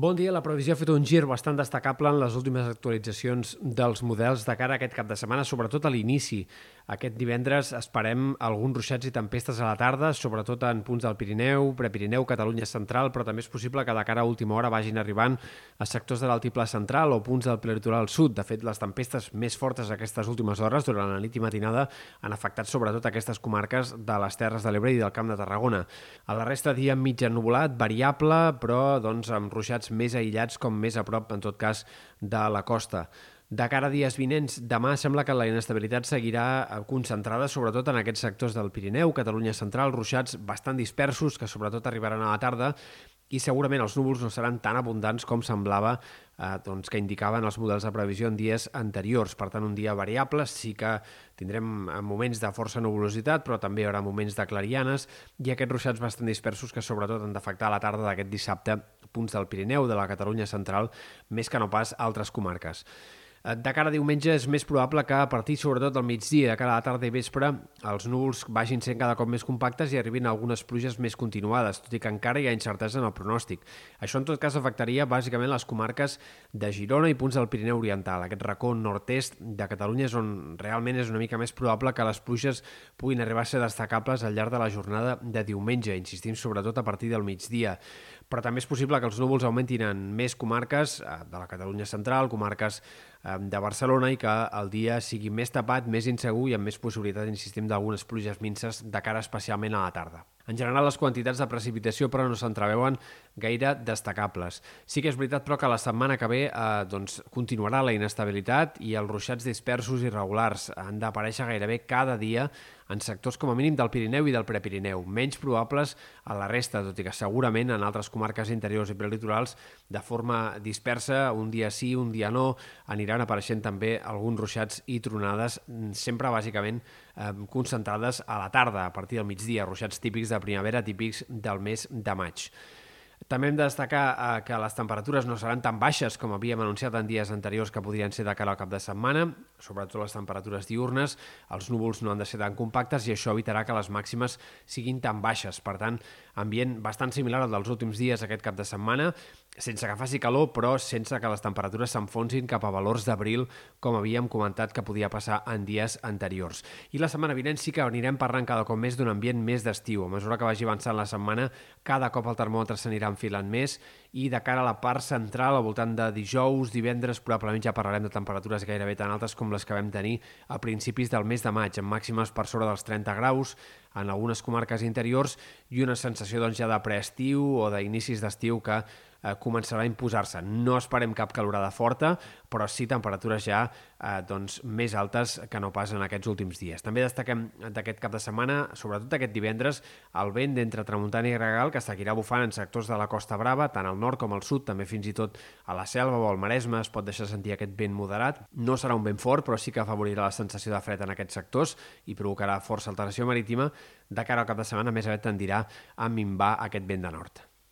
Bon dia. La previsió ha fet un gir bastant destacable en les últimes actualitzacions dels models de cara a aquest cap de setmana, sobretot a l'inici. Aquest divendres esperem alguns ruixats i tempestes a la tarda, sobretot en punts del Pirineu, Prepirineu, Catalunya central, però també és possible que de cara a última hora vagin arribant a sectors de l'altiplà central o punts del prelitoral sud. De fet, les tempestes més fortes aquestes últimes hores, durant la nit i matinada, han afectat sobretot aquestes comarques de les Terres de l'Ebre i del Camp de Tarragona. A la resta, dia mig ennubulat, variable, però doncs, amb ruixats més aïllats com més a prop, en tot cas, de la costa. De cara a dies vinents, demà sembla que la inestabilitat seguirà eh, concentrada sobretot en aquests sectors del Pirineu, Catalunya central, ruixats bastant dispersos que sobretot arribaran a la tarda i segurament els núvols no seran tan abundants com semblava eh, doncs, que indicaven els models de previsió en dies anteriors. Per tant, un dia variable, sí que tindrem eh, moments de força nuvolositat, però també hi haurà moments de clarianes i aquests ruixats bastant dispersos que sobretot han d'afectar la tarda d'aquest dissabte punts del Pirineu, de la Catalunya central, més que no pas altres comarques. Eh, de cara a diumenge és més probable que a partir sobretot del migdia, de cara a la tarda i vespre, els núvols vagin sent cada cop més compactes i arribin algunes pluges més continuades, tot i que encara hi ha incertesa en el pronòstic. Això en tot cas afectaria bàsicament les comarques de Girona i punts del Pirineu Oriental. Aquest racó nord-est de Catalunya és on realment és una mica més probable que les pluges puguin arribar a ser destacables al llarg de la jornada de diumenge, insistim sobretot a partir del migdia però també és possible que els núvols augmentin en més comarques eh, de la Catalunya central, comarques de Barcelona i que el dia sigui més tapat, més insegur i amb més possibilitat, insistim, d'algunes pluges minces de cara especialment a la tarda. En general, les quantitats de precipitació però no s'entreveuen gaire destacables. Sí que és veritat, però, que la setmana que ve eh, doncs, continuarà la inestabilitat i els ruixats dispersos i regulars han d'aparèixer gairebé cada dia en sectors com a mínim del Pirineu i del Prepirineu, menys probables a la resta, tot i que segurament en altres comarques interiors i prelitorals de forma dispersa, un dia sí, un dia no, aniran apareixent també alguns ruixats i tronades, sempre bàsicament concentrades a la tarda, a partir del migdia, ruixats típics de primavera, típics del mes de maig. També hem de destacar eh, que les temperatures no seran tan baixes com havíem anunciat en dies anteriors que podrien ser de cara al cap de setmana, sobretot les temperatures diurnes, els núvols no han de ser tan compactes i això evitarà que les màximes siguin tan baixes. Per tant, ambient bastant similar al dels últims dies aquest cap de setmana, sense que faci calor, però sense que les temperatures s'enfonsin cap a valors d'abril, com havíem comentat que podia passar en dies anteriors. I la setmana vinent sí que anirem parlant cada cop més d'un ambient més d'estiu. A mesura que vagi avançant la setmana, cada cop el termòmetre s'anirà enfilant més i de cara a la part central, al voltant de dijous, divendres, probablement ja parlarem de temperatures gairebé tan altes com les que vam tenir a principis del mes de maig, amb màximes per sobre dels 30 graus en algunes comarques interiors i una sensació doncs, ja de preestiu o d'inicis d'estiu que eh, començarà a imposar-se. No esperem cap calorada forta, però sí temperatures ja eh, doncs, més altes que no pas en aquests últims dies. També destaquem d'aquest cap de setmana, sobretot aquest divendres, el vent d'entre tramuntana i gregal que seguirà bufant en sectors de la Costa Brava, tant al nord com al sud, també fins i tot a la selva o al Maresme es pot deixar sentir aquest vent moderat. No serà un vent fort, però sí que afavorirà la sensació de fred en aquests sectors i provocarà força alteració marítima. De cara al cap de setmana, més aviat tendirà a minvar aquest vent de nord.